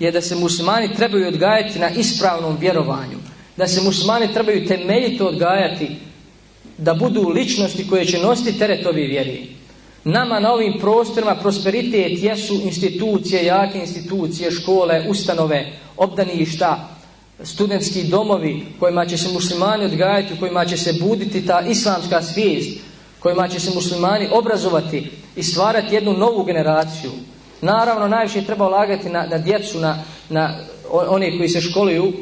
je da se muslimani trebaju odgajati na ispravnom vjerovanju. Da se muslimani trebaju temeljito odgajati da budu ličnosti koje će nositi teret vjeri. Nama na ovim prostorima prosperitet jesu institucije, jake institucije, škole, ustanove, obdaništa, studentski domovi kojima će se muslimani odgajati, u kojima će se buditi ta islamska svijest, kojima će se muslimani obrazovati i stvarati jednu novu generaciju. Naravno, najviše treba ulagati na, na djecu, na, na one koji se školuju,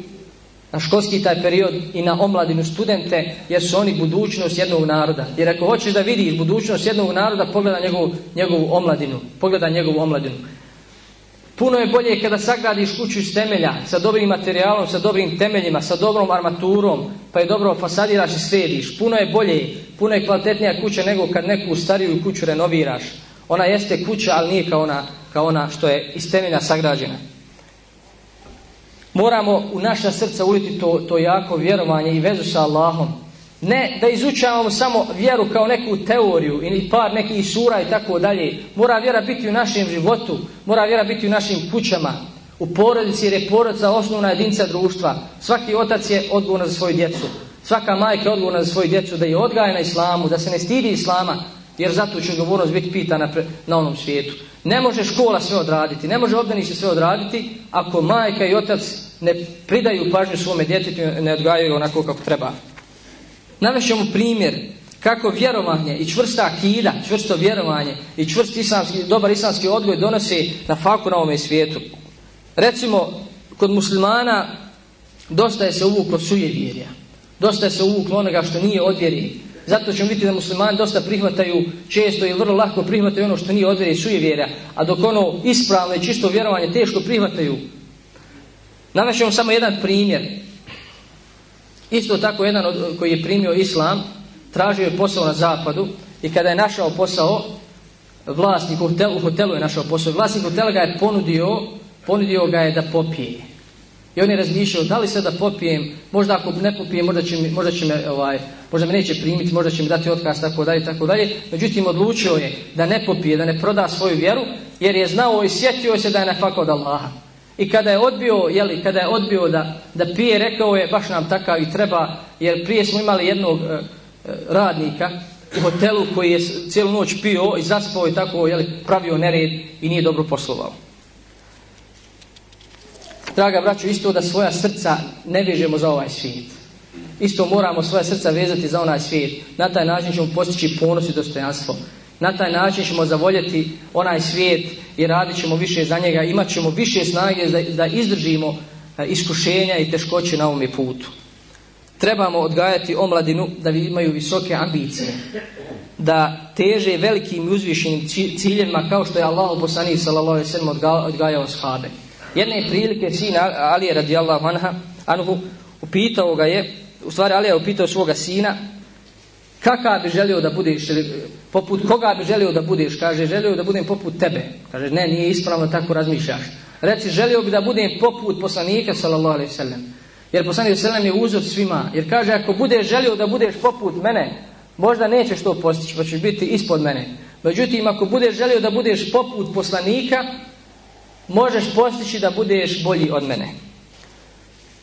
na školski taj period i na omladinu studente, jer su oni budućnost jednog naroda. Jer ako hoćeš da vidiš budućnost jednog naroda, pogleda njegovu, njegovu omladinu. Pogleda njegovu omladinu. Puno je bolje kada sagradiš kuću iz temelja, sa dobrim materijalom, sa dobrim temeljima, sa dobrom armaturom, pa je dobro fasadiraš i središ. Puno je bolje, puno je kvalitetnija kuća nego kad neku stariju kuću renoviraš. Ona jeste kuća, ali nije kao ona kao ona što je iz temelja sagrađena. Moramo u naša srca uliti to, to jako vjerovanje i vezu sa Allahom. Ne da izučavamo samo vjeru kao neku teoriju ili par nekih sura i tako dalje. Mora vjera biti u našem životu, mora vjera biti u našim kućama, u porodici jer je porodica osnovna jedinca društva. Svaki otac je odgovoran za svoju djecu. Svaka majka je odgovorna za svoju djecu da je na islamu, da se ne stidi islama, jer zato će odgovornost biti pitana na onom svijetu. Ne može škola sve odraditi, ne može obdanište sve odraditi ako majka i otac ne pridaju pažnju svome djetetu, i ne odgajaju onako kako treba. ćemo primjer kako vjerovanje i čvrsta akida, čvrsto vjerovanje i čvrst islamski, dobar islamski odgoj donosi na faku na ovome svijetu. Recimo, kod muslimana dosta je se uvuklo sujevjerja. Dosta je se uvuklo onoga što nije odvjeri. Zato ćemo vidjeti da muslimani dosta prihvataju često i vrlo lako prihvataju ono što nije od i suje vjera, a dok ono ispravno i čisto vjerovanje teško prihvataju. vam samo jedan primjer. Isto tako jedan od, koji je primio islam, tražio je posao na zapadu i kada je našao posao, vlasnik u hotelu, u hotelu je našao posao, vlasnik hotela ga je ponudio, ponudio ga je da popije. I on je razmišljao da li da popijem, možda ako ne popijem, možda, će, mi, možda, će me, ovaj, možda me neće primiti, možda će mi dati otkaz, tako dalje, tako dalje. Međutim, odlučio je da ne popije, da ne proda svoju vjeru, jer je znao i sjetio se da je nafak od Allaha. I kada je odbio, jeli, kada je odbio da, da pije, rekao je, baš nam takav i treba, jer prije smo imali jednog e, e, radnika u hotelu koji je cijelu noć pio i zaspao i tako, jeli, pravio nered i nije dobro poslovao. Draga braćo, isto da svoja srca ne vežemo za ovaj svijet. Isto moramo svoja srca vezati za onaj svijet. Na taj način ćemo postići ponos i dostojanstvo. Na taj način ćemo zavoljeti onaj svijet i radit ćemo više za njega. Imat ćemo više snage da, da izdržimo e, iskušenja i teškoće na ovome putu. Trebamo odgajati omladinu da imaju visoke ambicije, da teže velikim i uzvišenim ciljevima kao što je Allah poslanih sallallahu alejhi odgajao shabe. Jedne prilike sin Alije radijallahu anha, anhu, upitao ga je, u stvari Alija je upitao svoga sina, kakav bi želio da budeš, e, poput koga bi želio da budeš, kaže, želio da budem poput tebe. Kaže, ne, nije ispravno tako razmišljaš. Reci, želio bi da budem poput poslanika, sallallahu alaihi sallam. Jer poslanik sallam je uzor svima. Jer kaže, ako bude želio da budeš poput mene, možda nećeš to postići, pa ćeš biti ispod mene. Međutim, ako bude želio da budeš poput poslanika, možeš postići da budeš bolji od mene.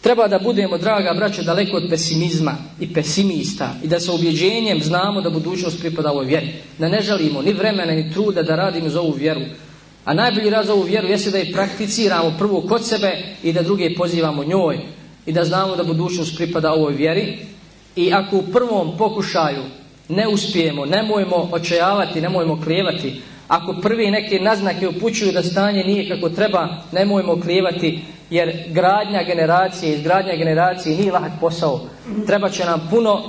Treba da budemo, draga braća daleko od pesimizma i pesimista i da sa objeđenjem znamo da budućnost pripada ovoj vjeri. Da ne želimo ni vremena ni truda da radimo za ovu vjeru. A najbolji raz za ovu vjeru jeste da je prakticiramo prvo kod sebe i da druge pozivamo njoj i da znamo da budućnost pripada ovoj vjeri. I ako u prvom pokušaju ne uspijemo, nemojmo očajavati, nemojmo klijevati, ako prvi neke naznake upućuju da stanje nije kako treba, nemojmo klijevati jer gradnja generacije, izgradnja generacije nije lahak posao. Treba će nam puno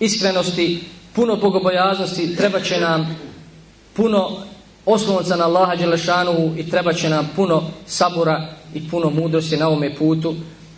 iskrenosti, puno bogobojaznosti, treba će nam puno oslonca na Allaha Đelešanu i treba će nam puno sabora i puno mudrosti na ovome putu.